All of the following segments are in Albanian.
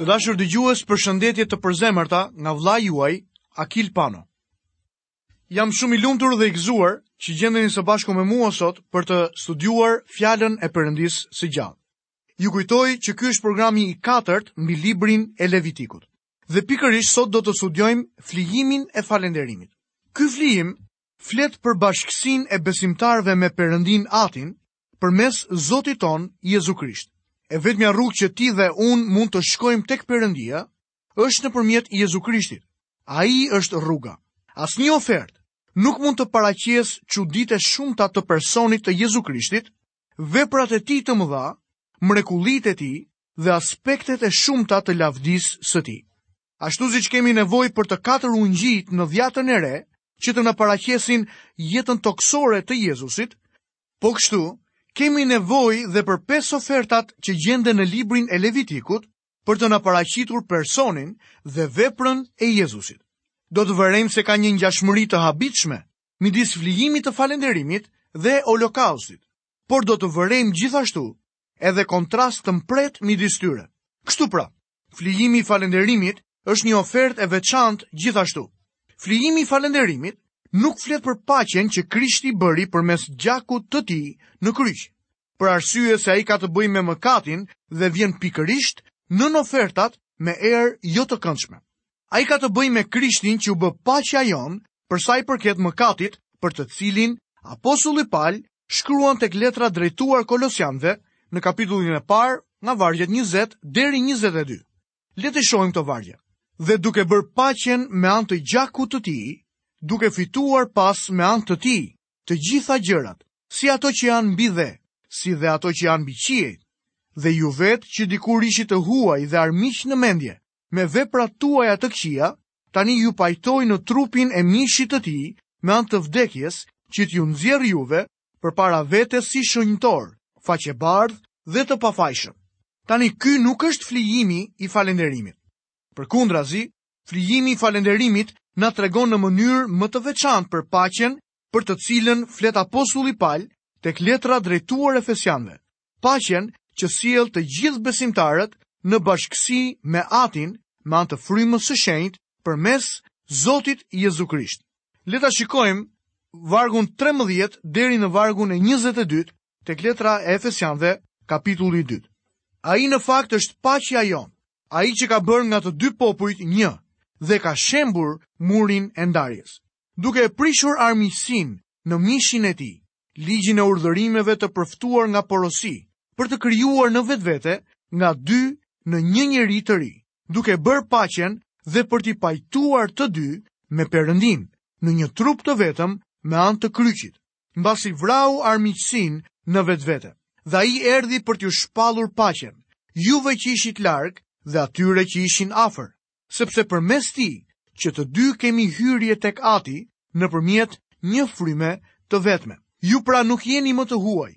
Të dashur dëgjues, përshëndetje të përzemërta nga vëllai juaj Akil Pano. Jam shumë i lumtur dhe i gëzuar që gjendeni së bashku me mua sot për të studiuar fjalën e Perëndisë së gjallë. Ju kujtoj që ky është programi i katërt mbi librin e Levitikut. Dhe pikërisht sot do të studiojmë flijimin e falënderimit. Ky flijim flet për bashkësinë e besimtarëve me Perëndinë Atin përmes Zotit tonë Jezu Krisht. E vetmja rrugë që ti dhe unë mund të shkojmë tek Perëndia, është nëpërmjet Jezu Krishtit. Ai është rruga. Asnjë ofertë nuk mund të paraqesë çuditë e shumta të personit të Jezu Krishtit, veprat e tij të mëdha, mrekullitë e tij dhe aspektet e shumta të lavdisë së tij. Ashtu siç kemi nevojë për të katër ungjijtë në Dhiatën e Re, që të na paraqesin jetën tokësore të Jezusit, Po kështu, kemi nevojë dhe për pesë ofertat që gjenden në librin e Levitikut për të na paraqitur personin dhe veprën e Jezusit. Do të vërejmë se ka një ngjashmëri të habitshme midis flijimit të falënderimit dhe holokaustit, por do të vërejmë gjithashtu edhe kontrast të mprehtë midis tyre. Kështu pra, Flijimi i falënderimit është një ofertë e veçantë gjithashtu. Flijimi i falënderimit nuk flet për paqen që Krishti bëri përmes gjakut të tij në kryq, për arsye se ai ka të bëjë me mëkatin dhe vjen pikërisht nën ofertat me erë jo të këndshme. Ai ka të bëjë me Krishtin që u bë paqja jonë për sa i përket mëkatit për të cilin Apostulli Pal shkruan tek letra drejtuar Kolosianëve në kapitullin e parë nga vargjet 20 deri 22. Le të shohim këto vargje. Dhe duke bërë paqen me anë të gjakut të tij, duke fituar pas me anë të tij të gjitha gjërat, si ato që janë mbi dhe, si dhe ato që janë mbi qiejt. Dhe ju vetë që dikur ishit të huaj dhe armiq në mendje, me veprat tuaja të këqija, tani ju pajtoi në trupin e mishit të tij me anë të vdekjes që t'ju nxjerrë juve përpara vete si shenjtorë, faqebardhë dhe të pafajshëm. Tani ky nuk është flijimi i falënderimit. Përkundrazi, flijimi i falënderimit na tregon në mënyrë më të veçantë për paqen për të cilën flet apostulli Pal tek letra drejtuar Efesianëve. paqen që sjell të gjithë besimtarët në bashkësi me Atin me anë të frymës së shenjtë përmes Zotit Jezu Krisht. Le ta shikojmë vargun 13 deri në vargun e 22 tek letra e Efesianëve, kapitulli 2. Ai në fakt është paqja jonë, ai që ka bërë nga të dy popujt një dhe ka shembur murin e ndarjes, duke e prishur armiqësinë në mishin e tij, ligjin e urdhërimeve të përftuar nga porosi, për të krijuar në vetvete nga dy në një njeri të ri, duke bërë paqen dhe për t'i pajtuar të dy me Perëndinë në një trup të vetëm me anë të kryqit, mbasi vrau armiqësinë në vetvete. Dhe ai erdhi për t'ju shpallur paqen, juve që ishit larg dhe atyre që ishin afër. sepse përmes tij që të dy kemi hyrje tek Ati nëpërmjet një fryme të vetme. Ju pra nuk jeni më të huaj,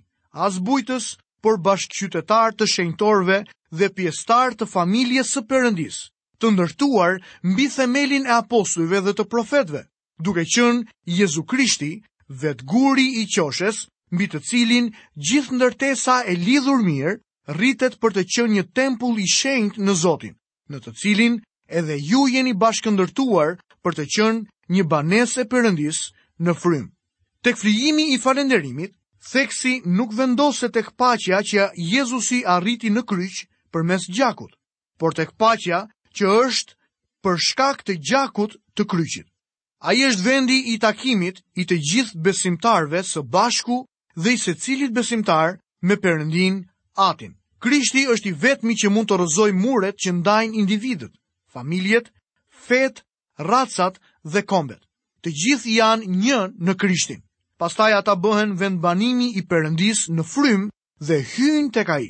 as bujtës, por bashkëqytetarë të shenjtorëve dhe pjesëtarë të familjes së Perëndisë, të ndërtuar mbi themelin e apostujve dhe të profetëve, duke qenë Jezu Krishti, vetë guri i qoshes, mbi të cilin gjithë ndërtesa e lidhur mirë, rritet për të qenë një tempull i shenjtë në Zotin, në të cilin edhe ju jeni bashkëndërtuar për të qenë një banesë e Perëndisë në frymë. Tek flijimi i falënderimit, theksi nuk vendoset tek paqja që Jezusi arriti në kryq përmes gjakut, por tek paqja që është për shkak të gjakut të kryqit. Ai është vendi i takimit i të gjithë besimtarëve së bashku dhe i secilit besimtar me Perëndinë Atin. Krishti është i vetmi që mund të rrëzojë muret që ndajnë individët, familjet, fetë, racat dhe kombet. Të gjithë janë një në Krishtin. Pastaj ata bëhen vendbanimi i Perëndisë në frymë dhe hyjnë tek ai.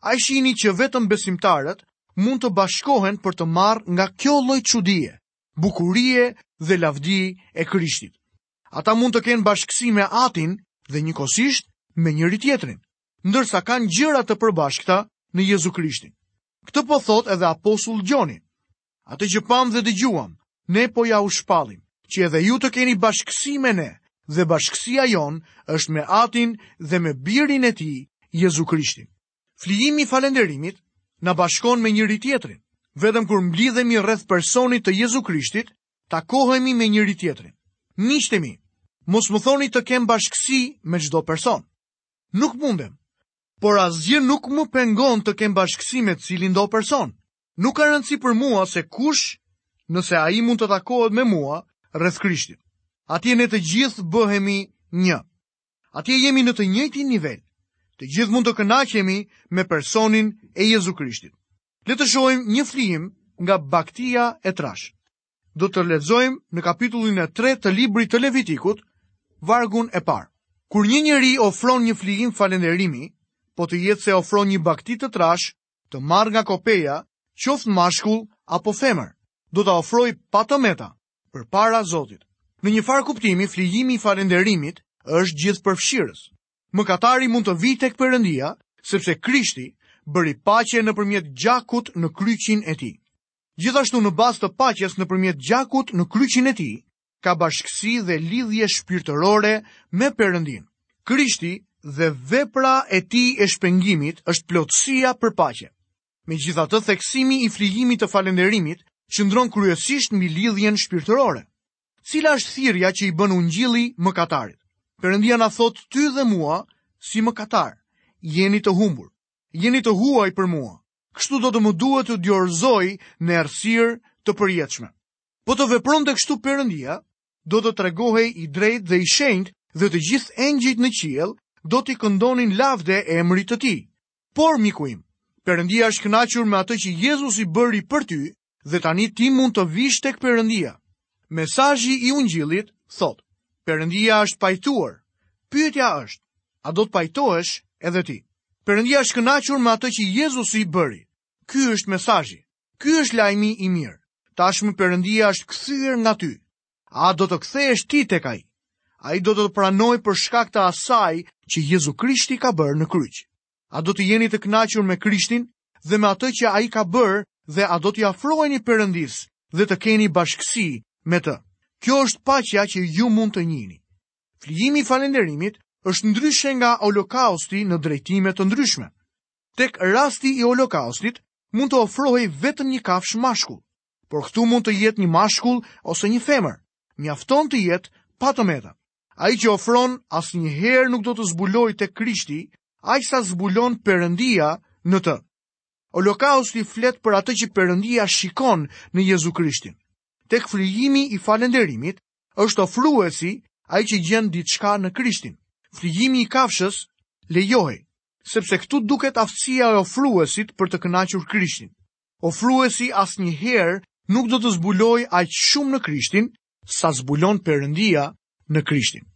E shihni që vetëm besimtarët mund të bashkohen për të marrë nga kjo lloj çudie. bukurie dhe lavdie Krishtit. Ata mund të kenë bashkësi me Atin dhe njëkohësisht me njëri-tjetrin, ndërsa kanë gjëra të përbashkëta në Jezu Krishtin. Këtë po thotë edhe apostull Gjoni. Atë që pamë dhe dëgjuam, ne po jua shpallim, që edhe ju të keni bashkësi me ne, dhe bashkësia jonë është me Atin dhe me Birin e Tij, Jezu Krishtin. Flijimi i falënderimit na bashkon me njëri-tjetrin. Vetëm kur mblidhemi rreth personit të Jezu Krishtit, takohemi me njëri-tjetrin. Miqtë e mi, mos më thoni të kem bashkësi me çdo person. Nuk mundem, por asgjë nuk më pengon të kem bashkësi me cilindo person. Nuk ka rëndësi për mua se kush, nëse ai mund të takohet me mua rreth Krishtit. Atje ne të gjithë bëhemi një. Atje jemi në të njëjtin nivel. Të gjithë mund të kënaqemi me personin e Jezu Krishtit. Le të shohim një flijim nga bagëtia e trashë. Do të lexojmë në kapitullin e 3 të librit të Levitikut, vargun e parë. Kur një njeri ofron një flijim falënderimi, po të jetë se ofron një bagëti të trashë, të marrë nga kopeja, qoftë mashkull apo femër, do ta ofrojë pa të meta, përpara Zotit. Në njëfarë kuptimi, flijimi i falënderimit është gjithëpërfshirës. Mëkatari mund të vijë tek Perëndia, sepse Krishti bëri paqe nëpërmjet gjakut në kryqin e tij. Gjithashtu në bazë të paqes nëpërmjet gjakut në kryqin e tij, ka bashkësi dhe lidhje shpirtërore me Perëndinë. Krishti dhe vepra e tij e shpengimit është plotësia për paqe. Megjithatë, theksimi i flijimit të falënderimit qëndron kryesisht mbi lidhjen shpirtërore. Cila është thirrja që i bën ungjilli mëkatarit? Perëndia na thotë ty dhe mua si mëkatarë, jeni të humbur, jeni të huaj për mua. Kështu do të më duhet t'ju dorëzoj në errësirë të përjetshme. Po të vepronte kështu Perëndia, do të tregohej i drejtë dhe i shenjtë dhe të gjithë engjëjt në qiell do t'i këndonin lavde emrit të tij. Por, miku im, Perëndia është kënaqur me atë që Jezusi bëri për ty dhe tani ti mund të vish tek Perëndia. Mesazhi i Ungjillit thotë: Perëndia është pajtuar. Pyetja është, a do të pajtohesh edhe ti? Perëndia është kënaqur me atë që Jezusi bëri. Ky është mesazhi. Ky është lajmi i mirë. Tashmë Perëndia është kthyer nga ty. A do të kthehesh ti tek ai? Ai do të të pranojë për shkak të asaj që Jezu Krishti ka bërë në kryq. A do të jeni të kënaqur me Krishtin dhe me atë që ai ka bërë dhe a do t'i afroheni Perëndisë dhe të keni bashkësi me të? Kjo është paqja që ju mund të njihni. Flijimi i falënderimit është ndryshe nga holokausti në drejtime të ndryshme. Tek rasti i holokaustit mund të ofrohej vetëm një kafshë mashkull. por këtu mund të jetë një mashkull ose një femër. Mjafton të jetë pa të meta. Ai që ofron asnjëherë nuk do të zbulojë te Krishti, aq sa zbulon Perëndia në të. Holokausti flet për atë që Perëndia shikon në Jezu Krishtin. Tek flijimi i falënderimit është ofruesi ai që gjen diçka në Krishtin. Flijimi i kafshës lejohej, sepse këtu duket aftësia e ofruesit për të kënaqur Krishtin. Ofruesi asnjëherë nuk do të zbulojë aq shumë në Krishtin sa zbulon Perëndia në Krishtin.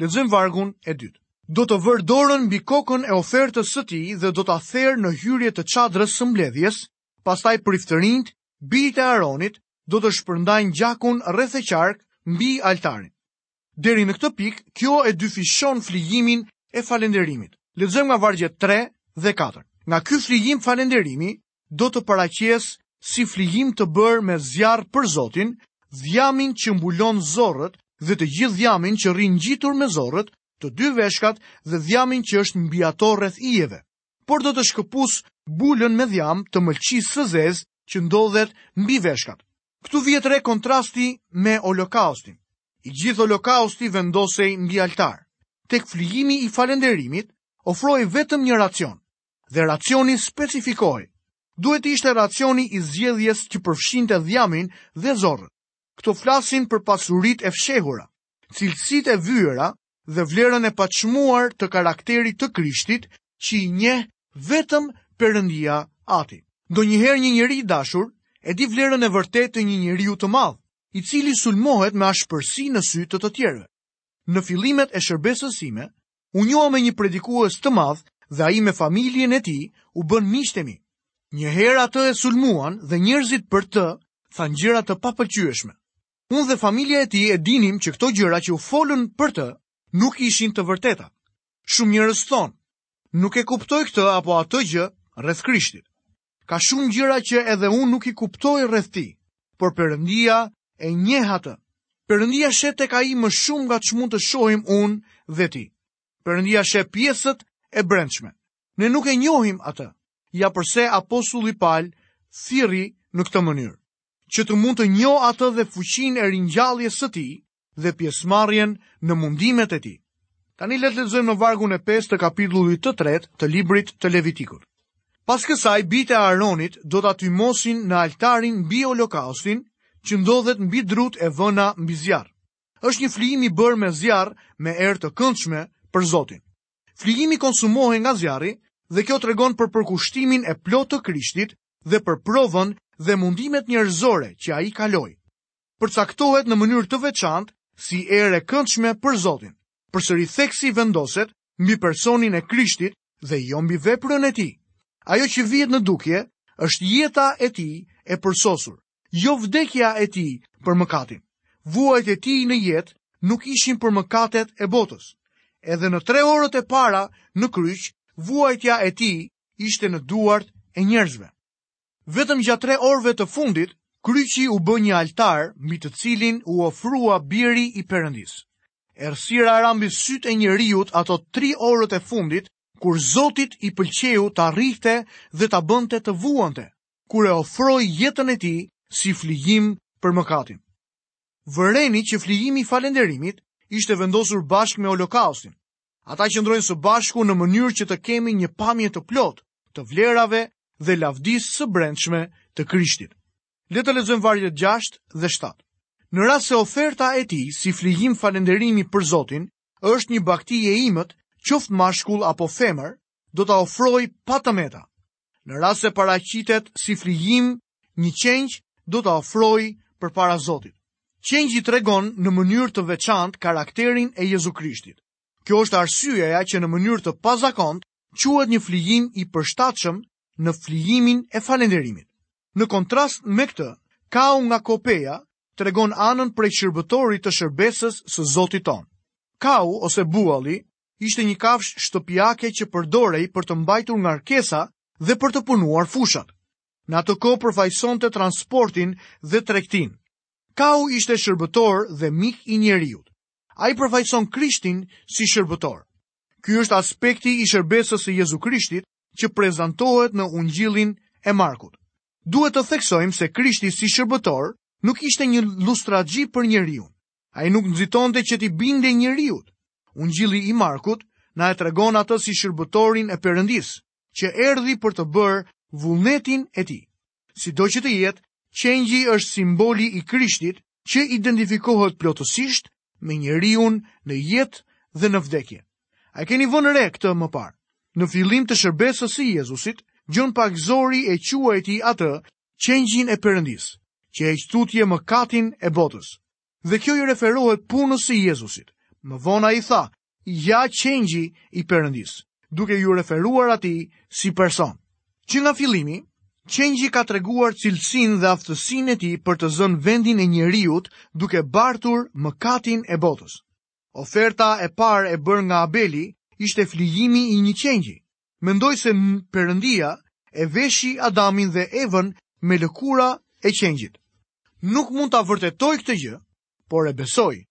Lexojmë vargun e dytë. Do të vërë dorën mbi kokën e ofertës së tij dhe do ta therë në hyrje të çadrës së mbledhjes, pastaj priftërinjtë, bijtë e Aronit, do të shpërndajnë gjakun rreth e qark mbi altarin. Deri në këtë pikë, kjo e dyfishon flijimin e falënderimit. Lexojmë nga vargjet 3 dhe 4. Nga ky flijim falënderimi do të paraqesë si flijim të bërë me zjarr për Zotin, dhjamin që mbulon zorrët dhe të gjithë dhjamin që rri ngjitur me zorrët, të dy veshkat dhe dhjamin që është mbi ato rreth ijeve. Por do të shkëpusë bulën me dhjam të mëlçisë së zezë që ndodhet mbi veshkat. Këtu vihet re kontrasti me Holokaustin. I gjithë Holokausti vendosej mbi altar. Tek flijimi i falenderimit ofrohej vetëm një racion dhe racioni specifikohej. Duhet të ishte racioni i zgjedhjes që përfshinte dhjamin dhe zorrët. Këto flasin për pasuritë e fshehura, cilësitë e vyera dhe vlerën e paçmuar të karakterit të Krishtit që i njeh vetëm Perëndia Ati. Ndonjëherë një njeri i dashur e di vlerën e vërtetë të një njeriu të madh, i cili sulmohet me ashpërsi në sy të të tjerëve. Në fillimet e shërbesës sime, u njoha me një predikues të madh dhe ai me familjen e tij u bënë miqtë e mi. Një herë atë e sulmuan dhe njerëzit për të thanë gjëra të papëlqyeshme. Unë dhe familja e tij e dinim që këto gjëra që u folën për të nuk ishin të vërteta. Shumë njerëz thonë, nuk e kuptoj këtë apo atë gjë rreth Krishtit. Ka shumë gjëra që edhe unë nuk i kuptoj rreth tij, por Perëndia e njeh atë. Perëndia sheh tek ai më shumë nga ç'mund të shohim unë dhe ti. Perëndia sheh pjesët e brendshme. Ne nuk e njohim atë. Ja përse apostulli Pal thirri në këtë mënyrë. që të mund të njoh atë dhe fuqinë e ringjalljes së tij dhe pjesëmarrjen në mundimet e tij. Tani le të lexojmë në vargun e 5 të kapitullit të 3 të librit të Levitikut. Pas kësaj bijtë e Aaronit do ta tymosin në altarin mbi holokaustin që ndodhet mbi drutë e vëna mbi zjarr. Është një flijim i bërë me zjarr me erë të këndshme për Zotin. Flijimi konsumohej nga zjarri dhe kjo tregon për përkushtimin e plotë të Krishtit dhe për provën dhe mundimet njerëzore që ai kaloi. Përcaktohet në mënyrë të veçantë si erë e këndshme për Zotin. Përsëri theksi vendoset mbi personin e Krishtit dhe jo mbi veprën e tij. Ajo që vihet në dukje është jeta e tij e përsosur, jo vdekja e tij për mëkatin. Vuajtjet e tij në jetë nuk ishin për mëkatet e botës. Edhe në tre orët e para në kryq, vuajtja e tij ishte në duart e njerëzve. Vetëm gjatë tre orëve të fundit, kryqi u bë një altar mbi të cilin u ofrua biri i Perëndisë. Errësira ra mbi sytë e njeriut ato tri orët e fundit kur Zotit i pëlqeu ta rrihte dhe ta bënte të vuante. kur e ofroi jetën e tij si flijim për mëkatin. Vëreni që flijimi i falenderimit ishte vendosur bashkë me holokaustin. Ata qëndrojnë së bashku në mënyrë që të kemi një pamje të plotë të vlerave dhe lavdisë së brendshme të Krishtit. Le të lexojmë vargjet 6 dhe 7. Në rast se oferta e tij si flijim falenderimi për Zotin është një bagëti e imët, qoftë mashkull apo femër, do ta ofrojë pa të meta. Në rast se paraqitet si flijim, një qengj do ta ofrojë përpara Zotit. Qengji tregon në mënyrë të veçantë karakterin e Jezu Krishtit. Kjo është arsyeja që në mënyrë të pazakontë quhet një flijim i përshtatshëm në flijimin e falënderimit. Në kontrast me këtë, kau nga kopeja tregon anën prej shërbëtori të shërbesës së Zotit tonë. Kau ose bualli ishte një kafshë shtëpiake që përdorej për të mbajtur ngarkesa dhe për të punuar fushat. Në atë kohë përfaqësonte transportin dhe tregtinë. Kau ishte shërbëtor dhe mik i njeriut. Ai përfaqëson Krishtin si shërbëtor. Ky është aspekti i shërbesës së Jezu Krishtit që prezantohet në Ungjillin e Markut. Duhet të theksojmë se Krishti si shërbëtor nuk ishte një lustraxhi për njeriun. Ai nuk nxitonte që t'i bindej njeriut. Ungjilli i Markut na e tregon atë si shërbëtorin e Perëndisë, që erdhi për të bërë vullnetin e tij. Sido që të jetë, qengji është simboli i Krishtit që identifikohet plotësisht me njeriun në jetë dhe në vdekje. A e keni vënë re këtë më parë? Në fillim të shërbesës së Jezusit, Gjon Pagëzori e quajti atë qengjin e Perëndisë, që heq tutje mëkatin e botës. Dhe kjo i referohet punës së Jezusit. Më vonë ai tha, "Ja qengji i Perëndisë", duke iu referuar atij si person. Që nga fillimi, qengji ka treguar cilësinë dhe aftësinë e tij për të zënë vendin e njeriut duke bartur mëkatin e botës. Oferta e parë e bërë nga Abeli ishte flijimi i një qengji. Mendoj se Perëndia e veshi Adamin dhe Evën me lëkurën e qengjit. Nuk mund ta vërtetoj këtë gjë, por e besoj,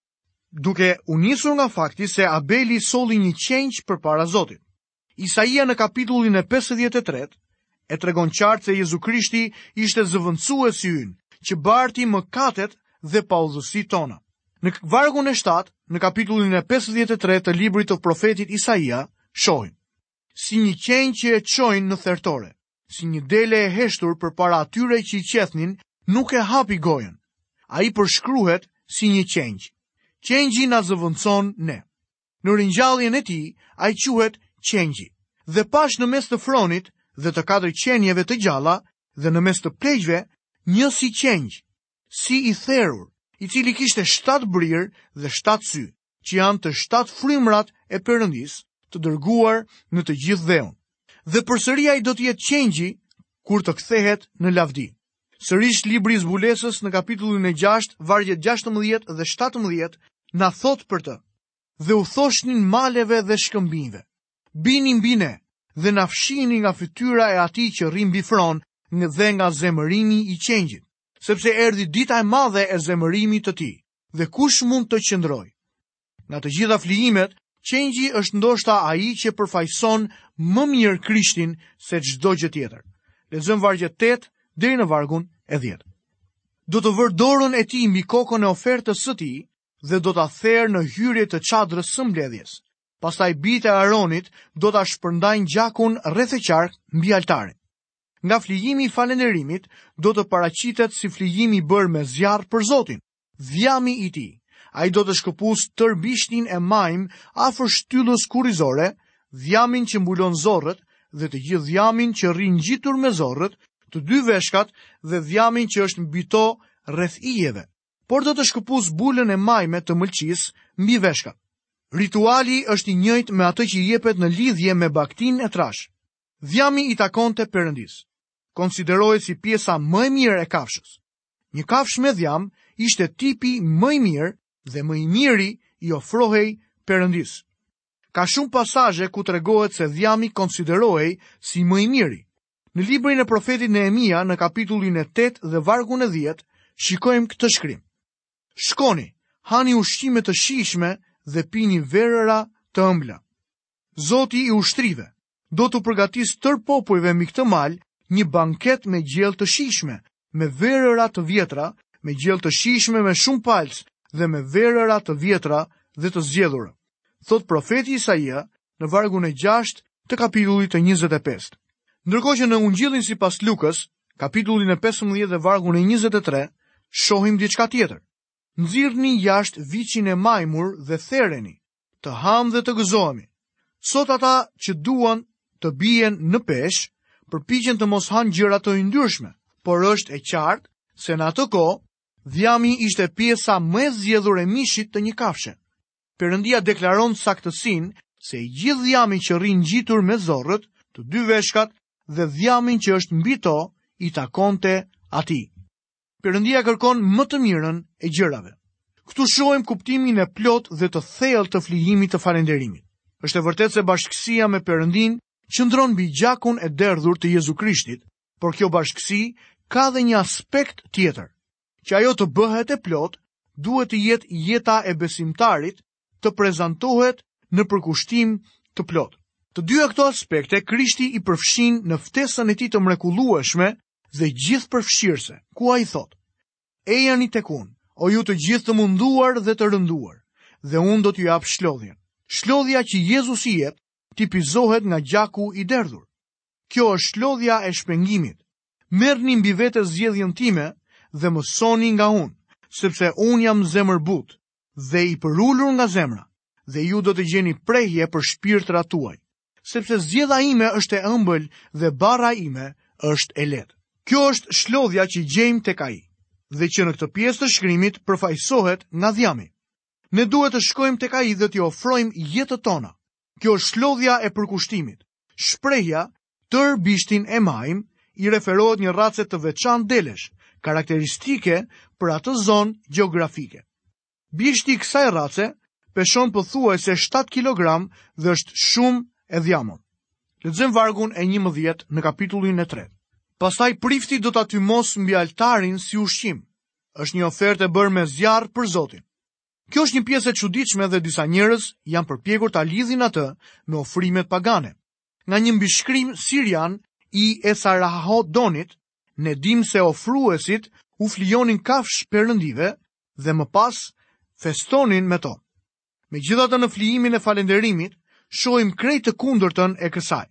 duke u nisur nga fakti se Abeli solli një qengj përpara Zotit. Isaia në kapitullin e 53 e tregon qartë se Jezu Krishti ishte zëvendësuesi ynë, që barti mëkatet dhe paudhësitë tona. Në vargun e 7, në kapitullin e 53 të librit të profetit Isaia, shohim, si një qengj që e çojnë në thertore, si një dele e heshtur përpara atyre që i qethnin, nuk e hapi gojën. Ai përshkruhet si një qengj. Qengji na zëvendëson ne. Në ringjalljen e tij, ai quhet qengji. Dhe pashë në mes të fronit dhe të katër qenieve të gjalla dhe në mes të pleqve, një si qengj. si i therur, i cili kishte shtatë brirë dhe shtatë sy, që janë të shtatë frymrat e Perëndisë të dërguar në të gjithë dheun. Dhe përsëri ai do të jetë qengji kur të kthehet në lavdi. Sërish libri i zbulesës në kapitullin e 6, vargjet 16 dhe 17 na thotë për të. Dhe u thoshnin maleve dhe shkëmbinjve. Bini mbi ne dhe na fshihni nga fytyra e atij që rri mbi fron dhe nga zemërimi i qengjit. sepse erdhi dita e madhe e zemërimit të tij, dhe kush mund të qëndrojë? Nga të gjitha flijimet, qengji është ndoshta ai që përfaqëson më mirë Krishtin se çdo gjë tjetër. Lexojmë vargjet 8 deri në vargun e 10. Do të vërë dorën e tij mbi kokën e ofertës së tij dhe do ta therë në hyrje të çadrës së mbledhjes. Pastaj bijtë e Aaronit do ta shpërndajnë gjakun rreth e qark mbi altarin. nga flijimi i falënderimit do të paraqitet si flijim i bërë me zjarr për Zotin, dhjami i tij. Ai do të shkëpusë tërë bishtin e majmë afër shtyllës kurrizore, dhjamin që mbulon zorrët dhe të gjithë dhjamin që rri ngjitur me zorrët, të dy veshkat dhe dhjamin që është mbi to rreth ijeve. Por do të shkëpusë bulën e majme të mëlçisë mbi veshkat. Rituali është i njëjtë me atë që jepet në lidhje me bagëtinë e trashë. Dhjami i takonte Perëndisë. Konsiderohej si pjesa më e mirë e kafshës. Një kafshë me dhjam ishte tipi më i mirë dhe më i miri i ofrohej Perëndisë. Ka shumë pasazhe ku tregohet se dhjami konsiderohej si më i miri. Në librin e profetit Nehemia në kapitullin e 8 dhe vargun e 10 shikojmë këtë shkrim. Shkoni, hani ushqime të shijshme dhe pini verëra të ëmbla. Zoti i ushtrive, do t'u përgatisë tërë popujve mbi këtë mal një banket me gjellë të shijshme, me verëra të vjetra, me gjellë të shijshme me shumë palcë dhe me verëra të vjetra dhe të zgjedhura. Thotë profeti Isaia në vargun e 6 të kapitullit të 25. Ndërkohë që në Ungjillin sipas Lukës, kapitullin e 15 dhe vargun e 23, shohim diçka tjetër. Nxirrni jashtë viçin e majmur dhe thereni, të hamë dhe të gëzohemi. Sot ata që duan të bien në peshë, përpiqen të mos hanë gjëra të yndyrshme, por është e qartë se në atë kohë dhjami ishte pjesa më e zgjedhur e mishit të një kafshe. Perëndia deklaron saktësisht se i gjithë dhjami që rri ngjitur me zorrët, të dy veshkat dhe dhjamin që është mbi to i takonte atij. Perëndia kërkon më të mirën e gjërave. Këtu shohim kuptimin e plotë dhe të thellë të flijimit të falënderimit. Është e vërtetë se bashkësia me Perëndinë qëndron mbi gjakun e derdhur të Jezu Krishtit, por kjo bashkësi ka dhe një aspekt tjetër. Që ajo të bëhet e plotë, duhet të jetë jeta e besimtarit të prezantohet në përkushtim të plotë. Të dyja këto aspekte Krishti i përfshin në ftesën e tij të mrekullueshme dhe gjithëpërfshirëse, ku ai thotë, ejani tek unë, o ju të gjithë të munduar dhe të rënduar, dhe unë do t'ju jap shlodhjen. Shlodhja që Jezusi jep, tipizohet nga gjaku i derdhur. Kjo është shlodhja e shpengimit. Merrni mbi vete zgjedhën time dhe mësoni nga unë, sepse unë jam zemërbutë dhe i përulur nga zemra, dhe ju do të gjeni prehje për shpirtrat tuaj. Sepse zgjedha ime është e ëmbël dhe barra ime është e lehtë. Kjo është shlodhja që gjejmë tek ai dhe që në këtë pjesë të shkrimit përfaqësohet nga dhjami. Ne duhet të shkojmë tek ai dhe t'i ofrojmë jetët tona. Kjo është shlodhja e përkushtimit. Shprehja tërë bishtin e majm i referohet një race të veçantë delesh, karakteristike për atë zonë gjeografike. Bishti i kësaj race peshon pothuajse 7 kg dhe është shumë i dhjamur. Lexojmë vargun e njëmbëdhjetë në kapitullin e tretë. Pastaj prifti do ta tymosë mbi altarin si ushqim. është një ofertë e bërë me zjarr për Zotin. Kjo është një pjesë e çuditshme dhe disa njerëz janë përpjekur ta lidhin atë me ofrimet pagane. Nga një mbishkrim sirian i Esarahodonit, Ne dimë se ofruesit u flijonin kafshë perëndive dhe më pas festonin me to. Megjithatë në flijimin e falënderimit, shohim krejt të kundërtën e kësaj.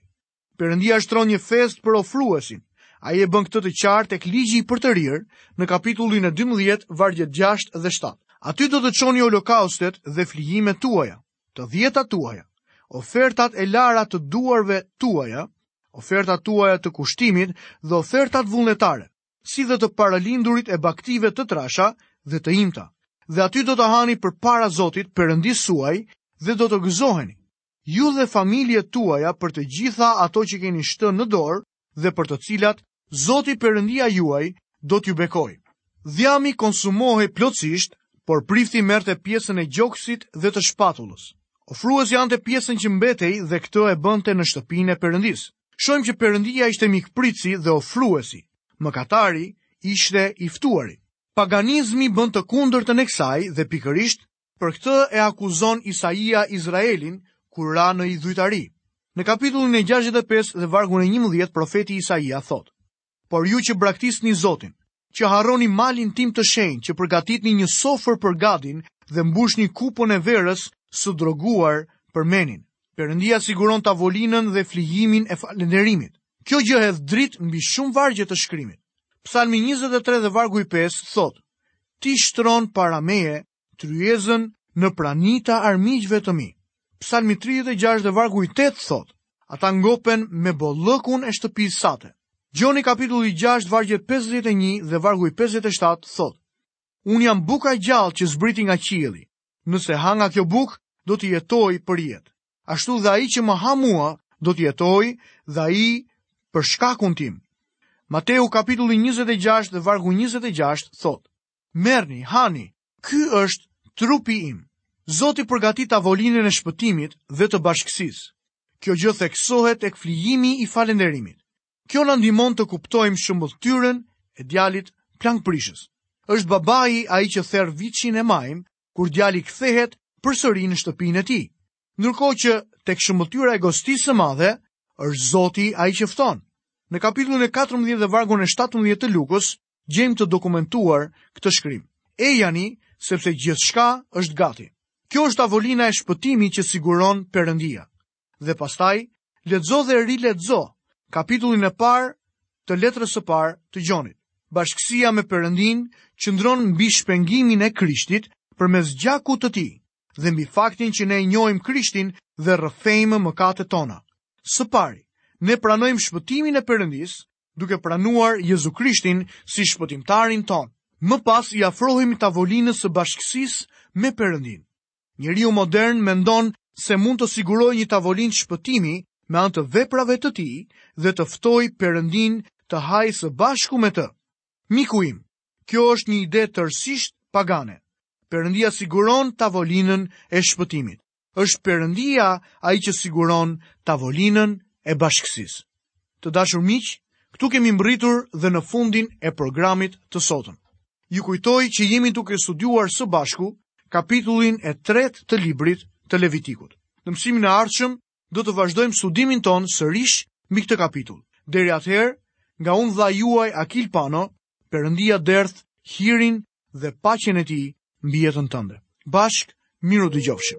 Perëndia shtron një festë për ofruesin, ai e bën këtë të qartë tek ligji i përtërirë në kapitullin e 12, vargjet 6 dhe 7. Aty do të çoni olokaustet dhe flijimet tuaja. të dhjetat tuaja, ofertat e larta të duarve tuaja, ofertat tuaja të kushtimit dhe ofertat vullnetare, si dhe të parëlindurit e bagëtive të trasha dhe të imta. Dhe aty do të hani përpara Zotit Perëndisë suaj dhe do të gëzoheni. Ju dhe familjet tuaja për të gjitha ato që keni shtënë në dorë, dhe për të cilat Zoti Perëndia juaj do t'ju bekojë. Dhjami konsumohej plotësisht, por prifti merrte pjesën e gjoksit dhe të shpatullës. Ofruesi hante pjesën që mbetej dhe këtë e bënte në shtëpinë e Perëndisë. Shohim që Perëndia ishte mikpritësi, dhe ofruesi, mëkatari, ishte i ftuari. Paganizmi bën të kundërtën e kësaj dhe pikërisht Për këtë e akuzon Isaia Izraelin kur ra në idhujtari. Në kapitullin e 65 dhe vargun e 11 profeti Isaia thotë: Por ju që braktisni Zotin, që harroni malin tim të shenjtë, që përgatitni një sofër për gadin dhe mbushni kupën e verës së droguar për menin. Perëndia siguron tavolinën dhe flijimin e falënderimit. Kjo gjë hedh dritë mbi shumë vargje të shkrimit. Psalmi 23 dhe vargu i 5 thotë: Ti shtron para meje tryezën në prani të armiqve të mi. Psalmi 36 dhe vargu i 8 thotë: Ata ngopen me bollëkun e shtëpisë sate. Gjoni kapitulli 6 vargjet 51 dhe vargu i 57 thotë: Unë jam buka e gjallë që zbriti nga qielli. Nëse ha nga kjo bukë, do të jetojë për jetë. ashtu dhe ai që më ha mua do të jetojë dhe ai për shkakun tim. Mateu kapitulli 26 dhe vargu 26 thotë, Merrni, hani, ky është trupi im. Zoti përgatit tavolinën e shpëtimit dhe të bashkësisë. Kjo gjë theksohet tek flijimi i falënderimit. Kjo na ndihmon të kuptojmë shëmbëlltyrën e djalit plangprishës. Është babai ai që ther viçin e majmë kur djali kthehet përsëri në shtëpinë e tij. Ndërkohë që tek shëmbëlltyra e gostisë së madhe është Zoti ai që fton. Në kapitullin e 14 dhe vargun e 17 të Lukës gjejmë të dokumentuar këtë shkrim. Ejani, sepse gjithçka është gati. Kjo është tavolina e shpëtimit që siguron Perëndia. dhe pastaj lexo dhe rilexo kapitullin e parë të letrës së parë të Gjonit. Bashkësia me Perëndinë qëndron mbi shpengimin e Krishtit përmes gjakut të tij dhe mbi faktin që ne e njohim Krishtin dhe rrëfejmë mëkatet tona. Së pari, ne pranojmë shpëtimin e Perëndisë duke pranuar Jezu Krishtin si shpëtimtarin tonë. Më pas i afrohemi tavolinës së bashkësisë me Perëndinë. Njeriu modern mendon se mund të sigurojë një tavolinë shpëtimi me anë të veprave të tij dhe të ftojë Perëndinë të hajë së bashku me të. Miku im, kjo është një ide tërësisht pagane. Perëndia siguron tavolinën e shpëtimit. Është Perëndia ai që siguron tavolinën e bashkësisë. Të dashur miq, këtu kemi mbërritur dhe në fundin e programit të sotëm. Ju kujtoj që jemi duke studiuar së bashku kapitullin e tretë të librit të Levitikut. Në mësimin e ardhshëm do të vazhdojmë studimin tonë sërish mbi këtë kapitull. Deri atëherë, nga unë vëllai juaj Akil Pano, Perëndia derdhtë hirin dhe paqen e tij mbi jetën tënde. Bashkë mirudëgjofshim.